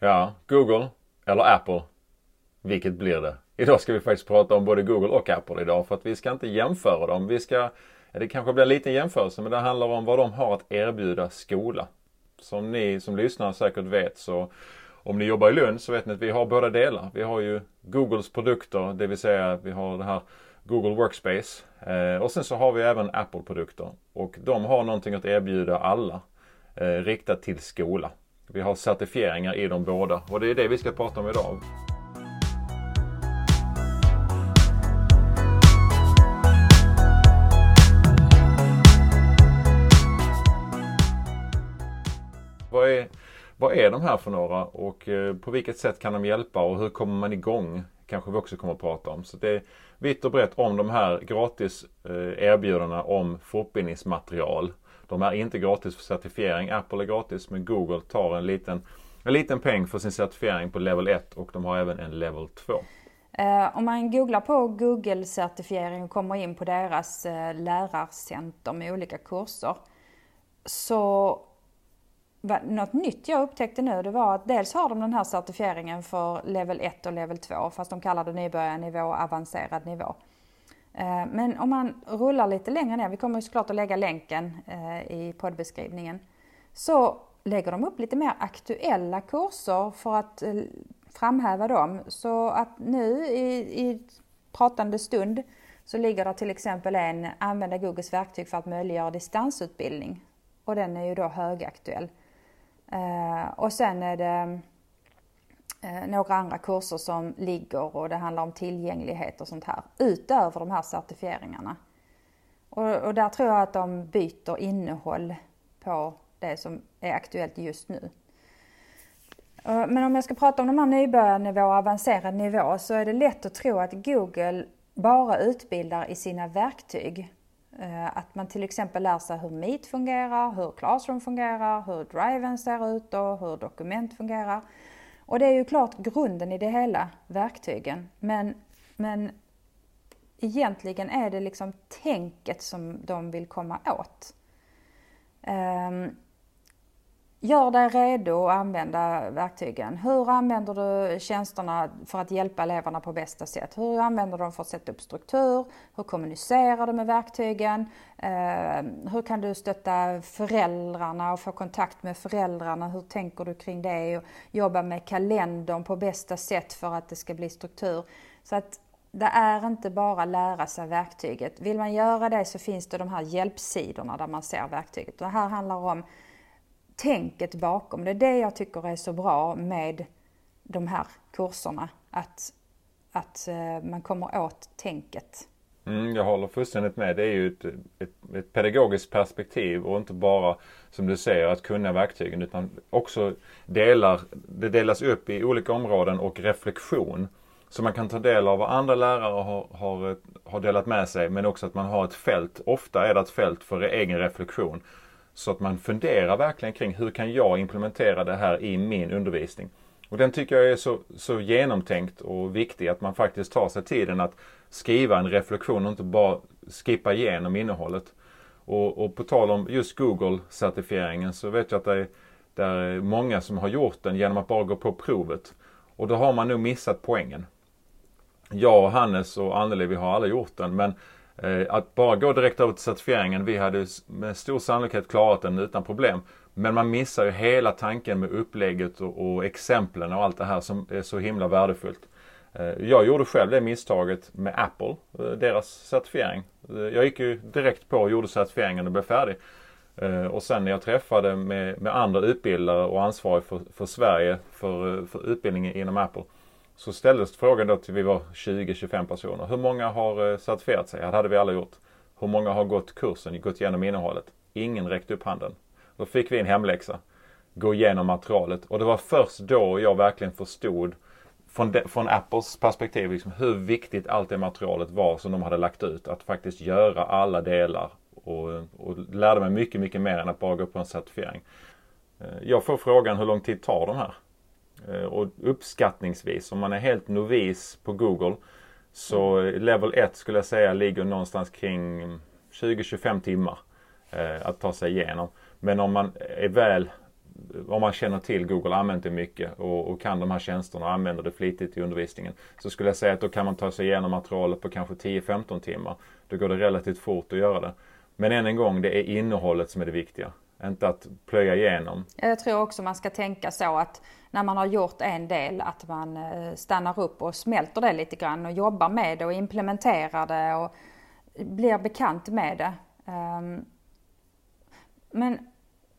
Ja, Google eller Apple. Vilket blir det? Idag ska vi faktiskt prata om både Google och Apple idag för att vi ska inte jämföra dem. Vi ska, det kanske blir en liten jämförelse men det handlar om vad de har att erbjuda skola. Som ni som lyssnar säkert vet så om ni jobbar i Lund så vet ni att vi har båda delar. Vi har ju Googles produkter, det vill säga vi har det här Google Workspace. Eh, och sen så har vi även Apple-produkter. Och de har någonting att erbjuda alla. Eh, riktat till skola. Vi har certifieringar i de båda och det är det vi ska prata om idag. Vad är, vad är de här för några och eh, på vilket sätt kan de hjälpa och hur kommer man igång? Kanske vi också kommer att prata om. Så det är vitt och brett om de här gratis eh, erbjudandena om fortbildningsmaterial. De är inte gratis för certifiering. Apple är gratis men Google tar en liten, en liten peng för sin certifiering på level 1 och de har även en level 2. Eh, om man googlar på Google-certifiering och kommer in på deras eh, lärarcenter med olika kurser så något nytt jag upptäckte nu det var att dels har de den här certifieringen för level 1 och level 2 fast de kallar det nybörjarnivå och avancerad nivå. Eh, men om man rullar lite längre ner, vi kommer såklart att lägga länken eh, i poddbeskrivningen, så lägger de upp lite mer aktuella kurser för att eh, framhäva dem. Så att nu i, i pratande stund så ligger det till exempel en använda Googles verktyg för att möjliggöra distansutbildning. Och den är ju då högaktuell. Och sen är det Eh, några andra kurser som ligger och det handlar om tillgänglighet och sånt här utöver de här certifieringarna. Och, och där tror jag att de byter innehåll på det som är aktuellt just nu. Men om jag ska prata om de här nybörjarnivå och avancerad nivå så är det lätt att tro att Google bara utbildar i sina verktyg. Eh, att man till exempel lär sig hur Meet fungerar, hur Classroom fungerar, hur Driven ser ut och hur dokument fungerar. Och det är ju klart grunden i det hela, verktygen. Men, men egentligen är det liksom tänket som de vill komma åt. Um, Gör dig redo att använda verktygen. Hur använder du tjänsterna för att hjälpa eleverna på bästa sätt? Hur använder du dem för att sätta upp struktur? Hur kommunicerar du med verktygen? Eh, hur kan du stötta föräldrarna och få kontakt med föräldrarna? Hur tänker du kring det? Och jobba med kalendern på bästa sätt för att det ska bli struktur. Så att det är inte bara lära sig verktyget. Vill man göra det så finns det de här hjälpsidorna där man ser verktyget. Det här handlar om tänket bakom. Det är det jag tycker är så bra med de här kurserna. Att, att eh, man kommer åt tänket. Mm, jag håller fullständigt med. Det är ju ett, ett, ett, pedagogiskt perspektiv och inte bara som du säger att kunna verktygen utan också delar, det delas upp i olika områden och reflektion. Så man kan ta del av vad andra lärare har, har, har delat med sig men också att man har ett fält. Ofta är det ett fält för egen reflektion. Så att man funderar verkligen kring hur kan jag implementera det här i min undervisning. Och den tycker jag är så, så genomtänkt och viktig att man faktiskt tar sig tiden att skriva en reflektion och inte bara skippa igenom innehållet. Och, och på tal om just Google-certifieringen så vet jag att det är, det är många som har gjort den genom att bara gå på provet. Och då har man nog missat poängen. Jag, Hannes och Anneli, vi har alla gjort den men Eh, att bara gå direkt över till certifieringen, vi hade med stor sannolikhet klarat den utan problem. Men man missar ju hela tanken med upplägget och, och exemplen och allt det här som är så himla värdefullt. Eh, jag gjorde själv det misstaget med Apple, eh, deras certifiering. Jag gick ju direkt på och gjorde certifieringen och blev färdig. Och sen när jag träffade med, med andra utbildare och ansvarig för, för Sverige för, för utbildningen inom Apple så ställdes frågan då till vi var 20-25 personer. Hur många har eh, certifierat sig? Det hade vi alla gjort. Hur många har gått kursen, gått igenom innehållet? Ingen räckte upp handen. Då fick vi en hemläxa. Gå igenom materialet. Och det var först då jag verkligen förstod från, de, från Apples perspektiv liksom, hur viktigt allt det materialet var som de hade lagt ut. Att faktiskt göra alla delar. Och, och lärde mig mycket, mycket mer än att bara gå på en certifiering. Eh, jag får frågan hur lång tid tar de här? Eh, och uppskattningsvis, om man är helt novis på Google, så level 1 skulle jag säga ligger någonstans kring 20-25 timmar eh, att ta sig igenom. Men om man är väl om man känner till Google, använt det mycket och, och, kan de här tjänsterna och använder det flitigt i undervisningen. Så skulle jag säga att då kan man ta sig igenom materialet på kanske 10-15 timmar. Då går det relativt fort att göra det. Men än en gång, det är innehållet som är det viktiga. Inte att plöja igenom. Jag tror också man ska tänka så att när man har gjort en del att man eh, stannar upp och smälter det lite grann och jobbar med det och implementerar det och blir bekant med det. Ehm, men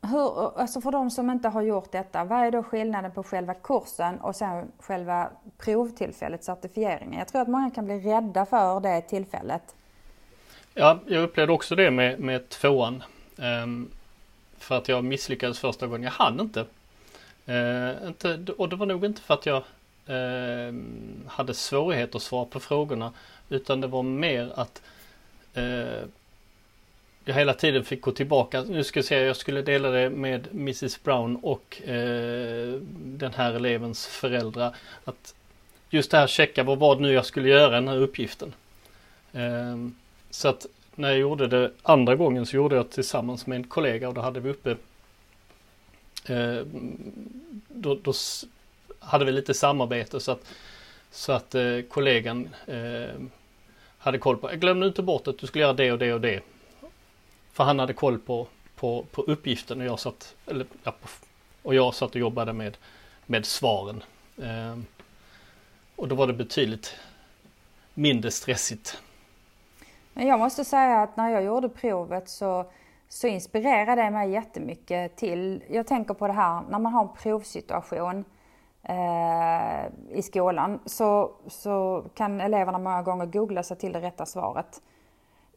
hur, alltså för de som inte har gjort detta, vad är då skillnaden på själva kursen och sen själva provtillfället, certifieringen? Jag tror att många kan bli rädda för det tillfället. Ja, jag upplevde också det med, med tvåan. Um, för att jag misslyckades första gången. Jag hann inte. Eh, inte och det var nog inte för att jag eh, hade svårigheter att svara på frågorna. Utan det var mer att eh, jag hela tiden fick gå tillbaka. Nu ska jag säga, jag skulle dela det med Mrs Brown och eh, den här elevens föräldrar. Att just det här checka vad var det nu jag skulle göra den här uppgiften. Eh, så att när jag gjorde det andra gången så gjorde jag tillsammans med en kollega och då hade vi uppe eh, då, då, hade vi lite samarbete så att, så att eh, kollegan eh, hade koll på, glöm nu inte bort att du skulle göra det och det och det. För han hade koll på, på, på uppgiften och jag satt, eller, ja, och jag satt och jobbade med, med svaren. Eh, och då var det betydligt mindre stressigt. Men jag måste säga att när jag gjorde provet så, så inspirerade det mig jättemycket till, jag tänker på det här när man har en provsituation eh, i skolan så, så kan eleverna många gånger googla sig till det rätta svaret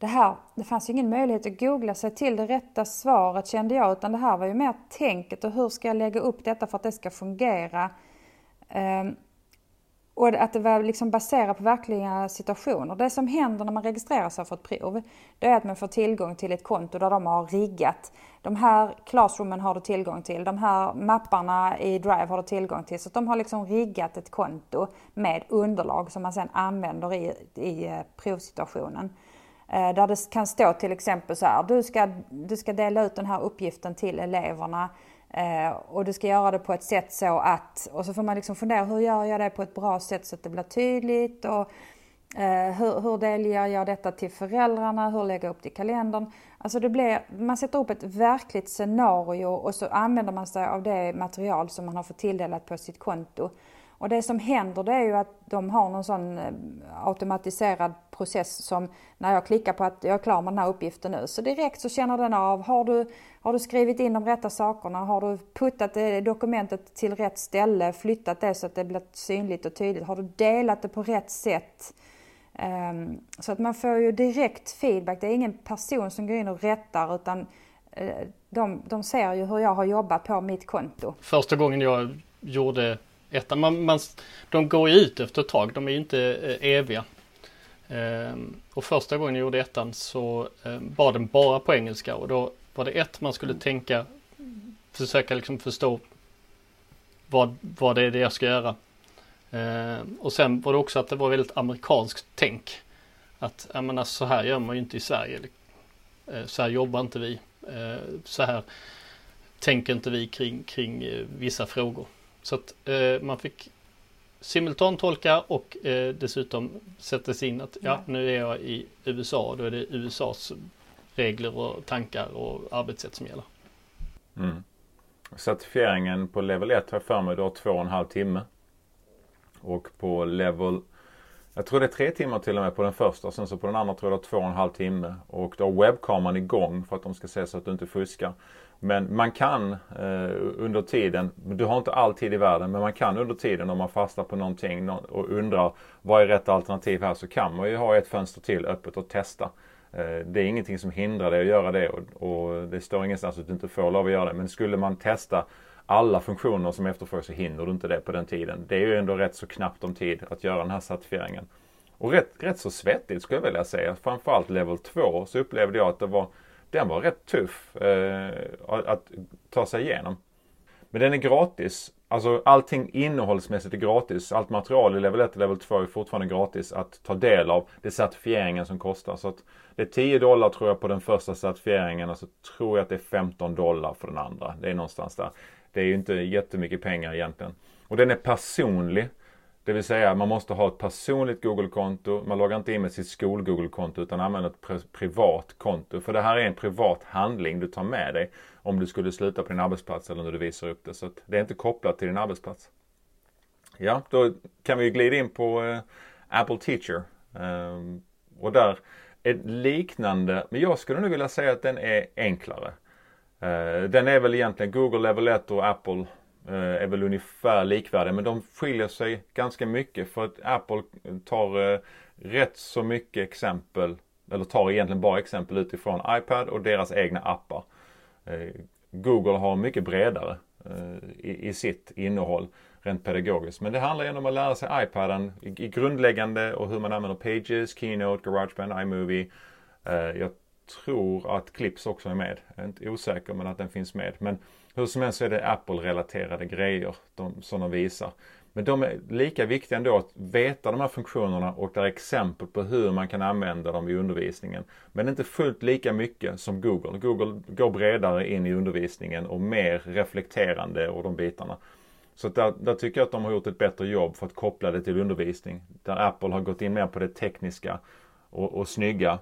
det här, det fanns ju ingen möjlighet att googla sig till det rätta svaret kände jag, utan det här var ju mer tänket och hur ska jag lägga upp detta för att det ska fungera. Eh, och att det var liksom baserat på verkliga situationer. Det som händer när man registrerar sig för ett prov, det är att man får tillgång till ett konto där de har riggat. De här classroomen har du tillgång till, de här mapparna i Drive har du tillgång till. Så de har liksom riggat ett konto med underlag som man sedan använder i, i eh, provsituationen. Eh, där det kan stå till exempel så här, du ska, du ska dela ut den här uppgiften till eleverna eh, och du ska göra det på ett sätt så att, och så får man liksom fundera, hur gör jag det på ett bra sätt så att det blir tydligt och eh, hur, hur delger jag detta till föräldrarna, hur lägger jag upp det i kalendern? Alltså det blir, man sätter upp ett verkligt scenario och så använder man sig av det material som man har fått tilldelat på sitt konto. Och det som händer det är ju att de har någon sån eh, automatiserad process som när jag klickar på att jag är klar med den här uppgiften nu så direkt så känner den av, har du, har du skrivit in de rätta sakerna? Har du puttat eh, dokumentet till rätt ställe, flyttat det så att det blir synligt och tydligt? Har du delat det på rätt sätt? Um, så att man får ju direkt feedback. Det är ingen person som går in och rättar utan uh, de, de ser ju hur jag har jobbat på mitt konto. Första gången jag gjorde ettan. Man, man, de går ju ut efter ett tag, de är ju inte eh, eviga. Ehm, och första gången jag gjorde ettan så var den bara på engelska och då var det ett man skulle tänka, försöka liksom förstå vad, vad det är det jag ska göra. Ehm, och sen var det också att det var väldigt amerikanskt tänk. Att jag menar, så här gör man ju inte i Sverige. Eh, så här jobbar inte vi. Så här tänker inte vi kring, kring eh, vissa frågor. Så att eh, man fick simultantolka och eh, dessutom sätta sig in att ja, nu är jag i USA och då är det USAs regler och tankar och arbetssätt som gäller. Mm. Certifieringen på level 1 har jag för mig då två och en halv timme. Och på level jag tror det är tre timmar till och med på den första. Sen så på den andra tror jag det är två och en halv timme. Och då har webbkameran igång för att de ska se så att du inte fuskar. Men man kan eh, under tiden, du har inte all tid i världen, men man kan under tiden om man fastnar på någonting och undrar vad är rätt alternativ här så kan man ju ha ett fönster till öppet och testa. Eh, det är ingenting som hindrar dig att göra det och, och det står ingenstans att du inte får lov att göra det. Men skulle man testa alla funktioner som efterfrågas så hinner du inte det på den tiden. Det är ju ändå rätt så knappt om tid att göra den här certifieringen. Och rätt, rätt så svettigt skulle jag vilja säga. Framförallt level 2 så upplevde jag att det var den var rätt tuff eh, att ta sig igenom. Men den är gratis. Alltså allting innehållsmässigt är gratis. Allt material i level 1 och level 2 är fortfarande gratis att ta del av. Det är certifieringen som kostar. Så att det är 10 dollar tror jag på den första certifieringen och så tror jag att det är 15 dollar för den andra. Det är någonstans där. Det är ju inte jättemycket pengar egentligen. Och den är personlig. Det vill säga man måste ha ett personligt Google-konto. Man loggar inte in med sitt skol-Google-konto utan använder ett privat konto. För det här är en privat handling du tar med dig om du skulle sluta på din arbetsplats eller när du visar upp det. Så det är inte kopplat till din arbetsplats. Ja, då kan vi glida in på eh, Apple Teacher. Ehm, och där är liknande, men jag skulle nog vilja säga att den är enklare. Ehm, den är väl egentligen Google Level 1 och Apple Eh, är väl ungefär likvärdiga men de skiljer sig ganska mycket för att Apple tar eh, rätt så mycket exempel, eller tar egentligen bara exempel utifrån iPad och deras egna appar. Eh, Google har mycket bredare i, sitt innehåll rent pedagogiskt. Men det handlar ju om att lära sig iPaden i, grundläggande och hur man använder Pages, Keynote, Garageband, iMovie. Jag tror att Clips också är med. Jag är inte osäker men att den finns med. Men hur som helst så är det Apple-relaterade grejer de, som de visar. Men de är lika viktiga ändå att veta de här funktionerna och det är exempel på hur man kan använda dem i undervisningen. Men inte fullt lika mycket som Google. Google går bredare in i undervisningen och mer reflekterande och de bitarna. Så där, där, tycker jag att de har gjort ett bättre jobb för att koppla det till undervisning. Där Apple har gått in mer på det tekniska och, och snygga.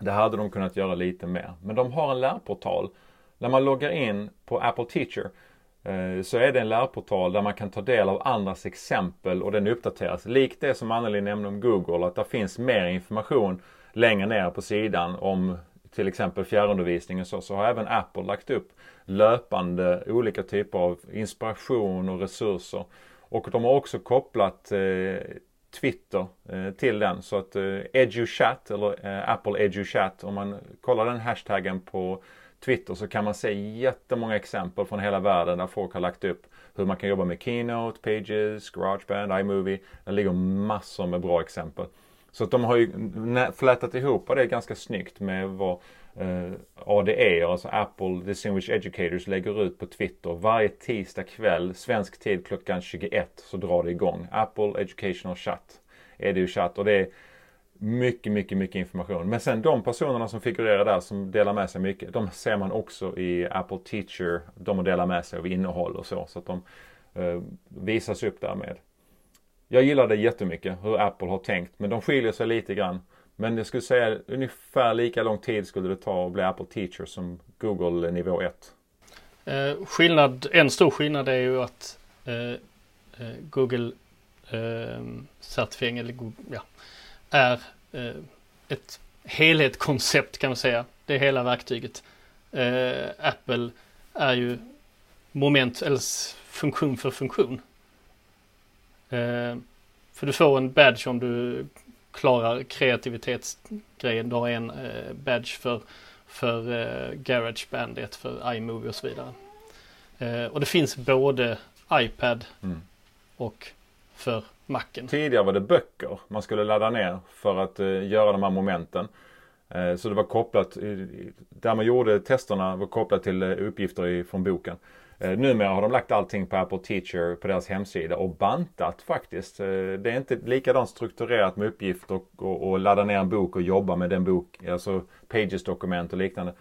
Det hade de kunnat göra lite mer. Men de har en lärportal. När man loggar in på Apple Teacher eh, så är det en lärportal där man kan ta del av andras exempel och den uppdateras. Likt det som Anneli nämnde om Google, att det finns mer information längre ner på sidan om till exempel fjärrundervisning och så, så har även Apple lagt upp löpande olika typer av inspiration och resurser. Och de har också kopplat eh, Twitter eh, till den så att eh, EduChat eller eh, Apple EduChat om man kollar den hashtaggen på Twitter så kan man se jättemånga exempel från hela världen där folk har lagt upp hur man kan jobba med Keynote, Pages, Garageband, iMovie. Det ligger massor med bra exempel. Så att de har ju flätat ihop det ganska snyggt med vad eh, ADE, alltså Apple Distinguished Educators, lägger ut på Twitter. Varje tisdag kväll, svensk tid klockan 21, så drar det igång. Apple Educational Chat, är det ju chatt och det är mycket, mycket, mycket information. Men sen de personerna som figurerar där som delar med sig mycket, de ser man också i Apple Teacher. De delar med sig av innehåll och så. Så att de eh, visas upp därmed. Jag gillar det jättemycket hur Apple har tänkt men de skiljer sig lite grann. Men jag skulle säga ungefär lika lång tid skulle det ta att bli Apple Teacher som Google nivå 1. Eh, skillnad, en stor skillnad är ju att eh, eh Google eh, certifiering eller ja, är eh, ett helhetskoncept kan man säga. Det är hela verktyget. Eh, Apple är ju moment eller funktion för funktion. Eh, för du får en badge om du klarar kreativitetsgrejen. Du har en badge för, för eh, Garageband, ett för iMovie och så vidare. Och det finns både iPad mm. och för macken. Tidigare var det böcker man skulle ladda ner för att eh, göra de här momenten. Eh, så det var kopplat, där man gjorde testerna var kopplat till eh, uppgifter från boken. Eh, numera har de lagt allting på Apple Teacher på deras hemsida och bantat faktiskt. Eh, det är inte likadant strukturerat med uppgifter och, och, och ladda ner en bok och jobba med den bok, alltså Pages-dokument och liknande.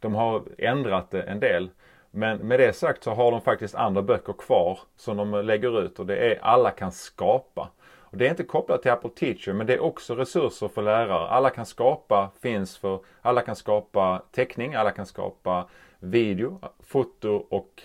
De har ändrat det en del. Men med det sagt så har de faktiskt andra böcker kvar som de lägger ut och det är Alla kan skapa. Och det är inte kopplat till Apple Teacher men det är också resurser för lärare. Alla kan skapa finns för alla kan skapa teckning, alla kan skapa video, foto och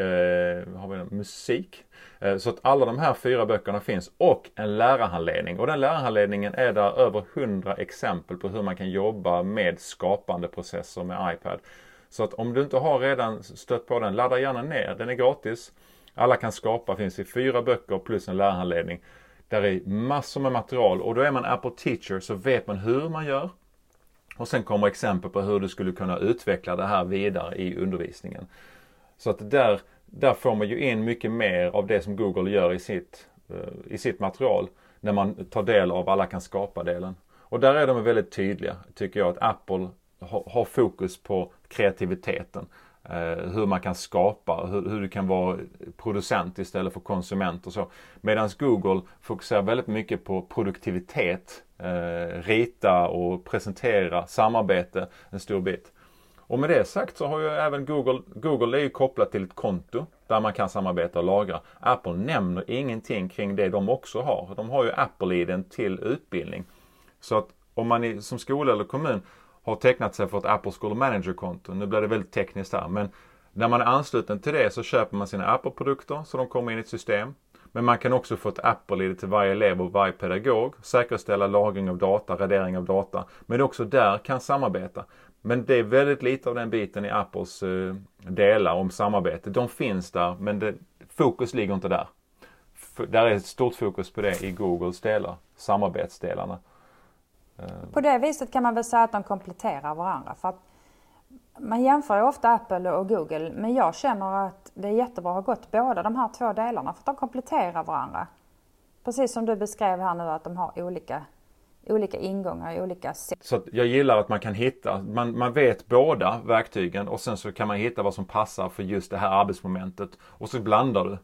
eh, har vi musik. Eh, så att alla de här fyra böckerna finns och en lärarhandledning. Och den lärarhandledningen är där över hundra exempel på hur man kan jobba med skapande processer med iPad. Så att om du inte har redan stött på den, ladda gärna ner. Den är gratis. Alla kan skapa, finns i fyra böcker plus en lärarhandledning. Där är massor med material och då är man Apple Teacher så vet man hur man gör. Och sen kommer exempel på hur du skulle kunna utveckla det här vidare i undervisningen. Så att där, där får man ju in mycket mer av det som Google gör i sitt, eh, i sitt material. När man tar del av alla kan skapa-delen. Och där är de väldigt tydliga, tycker jag, att Apple har fokus på kreativiteten. Eh, hur man kan skapa, hur, hur, du kan vara producent istället för konsument och så. Medan Google fokuserar väldigt mycket på produktivitet, eh, rita och presentera, samarbete, en stor bit. Och med det sagt så har ju även Google, Google är ju kopplat till ett konto där man kan samarbeta och lagra. Apple nämner ingenting kring det de också har. De har ju Apple-iden till utbildning. Så att om man är som skola eller kommun har tecknat sig för ett Apple School Manager-konto, nu blir det väldigt tekniskt här, men när man är ansluten till det så köper man sina Apple-produkter så de kommer in i ett system. Men man kan också få ett Apple-id till varje elev och varje pedagog, säkerställa lagring av data, radering av data, men också där kan samarbeta. Men det är väldigt lite av den biten i Apples eh, delar om samarbete. De finns där men det, fokus ligger inte där. F där är ett stort fokus på det i Googles delar, samarbetsdelarna. På det viset kan man väl säga att de kompletterar varandra. För att man jämför ju ofta Apple och Google men jag känner att det är jättebra att ha gått båda de här två delarna för att de kompletterar varandra. Precis som du beskrev här nu att de har olika olika ingångar i olika sätt. Så jag gillar att man kan hitta, man, man vet båda verktygen och sen så kan man hitta vad som passar för just det här arbetsmomentet och så blandar du.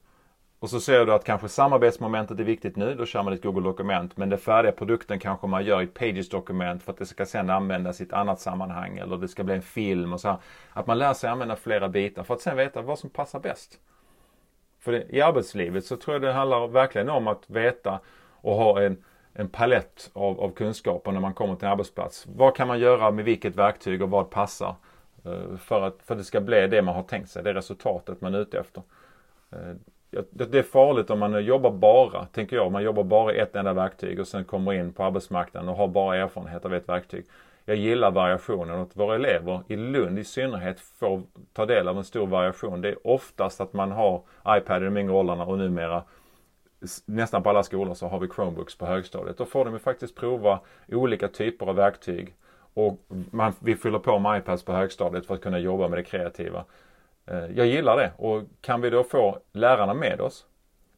Och så ser du att kanske samarbetsmomentet är viktigt nu, då kör man ett Google-dokument. Men den färdiga produkten kanske man gör i ett Pages-dokument för att det ska sedan användas i ett annat sammanhang eller det ska bli en film och så här. Att man lär sig använda flera bitar för att sen veta vad som passar bäst. För det, i arbetslivet så tror jag det handlar verkligen om att veta och ha en en palett av, av kunskaper när man kommer till en arbetsplats. Vad kan man göra med vilket verktyg och vad passar? Eh, för att, för att det ska bli det man har tänkt sig, det resultatet man är ute efter. Eh, det är farligt om man jobbar bara, tänker jag, man jobbar bara i ett enda verktyg och sen kommer in på arbetsmarknaden och har bara erfarenhet av ett verktyg. Jag gillar variationen och att våra elever i Lund i synnerhet får ta del av en stor variation. Det är oftast att man har iPad i de yngre åldrarna och numera nästan på alla skolor så har vi Chromebooks på högstadiet. Då får de ju faktiskt prova olika typer av verktyg. Och man, vi fyller på med iPads på högstadiet för att kunna jobba med det kreativa. Eh, jag gillar det och kan vi då få lärarna med oss,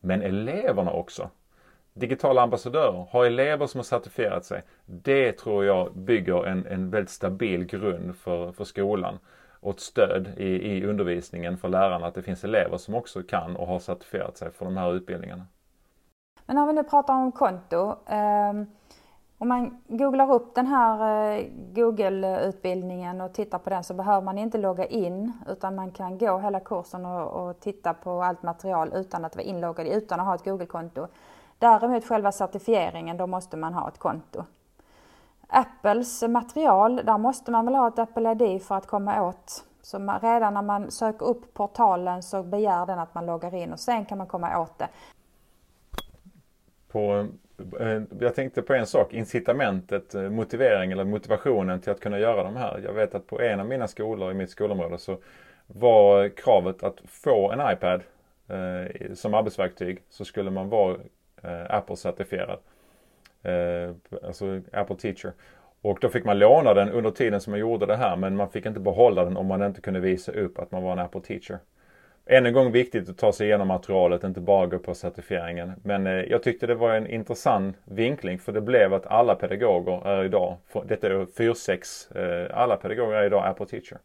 men eleverna också. Digitala ambassadörer, ha elever som har certifierat sig. Det tror jag bygger en, en väldigt stabil grund för, för skolan och ett stöd i, i undervisningen för lärarna att det finns elever som också kan och har certifierat sig för de här utbildningarna. Men om vi nu pratar om konto. Eh, om man googlar upp den här eh, Google-utbildningen och tittar på den så behöver man inte logga in utan man kan gå hela kursen och, och titta på allt material utan att vara inloggad, utan att ha ett Google-konto. Däremot själva certifieringen, då måste man ha ett konto. Apples material, där måste man väl ha ett Apple ID för att komma åt. Så man, redan när man söker upp portalen så begär den att man loggar in och sen kan man komma åt det på Eh, jag tänkte på en sak, incitamentet, eh, motivering eller motivationen till att kunna göra de här. Jag vet att på en av mina skolor i mitt skolområde så var kravet att få en iPad eh, som arbetsverktyg så skulle man vara eh, Apple-certifierad. Eh, alltså Apple Teacher. Och då fick man låna den under tiden som man gjorde det här men man fick inte behålla den om man inte kunde visa upp att man var en Apple Teacher än en gång viktigt att ta sig igenom materialet, inte bara gå på certifieringen. Men eh, jag tyckte det var en intressant vinkling för det blev att alla pedagoger är idag, detta är 4-6, eh, alla pedagoger är idag Apple Teacher.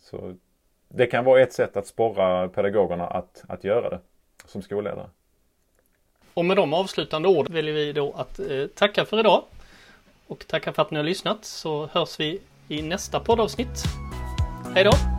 Så det kan vara ett sätt att sporra pedagogerna att, att göra det som skolledare. Och med de avslutande orden väljer vi då att eh, tacka för idag. Och tacka för att ni har lyssnat så hörs vi i nästa poddavsnitt. Hej då!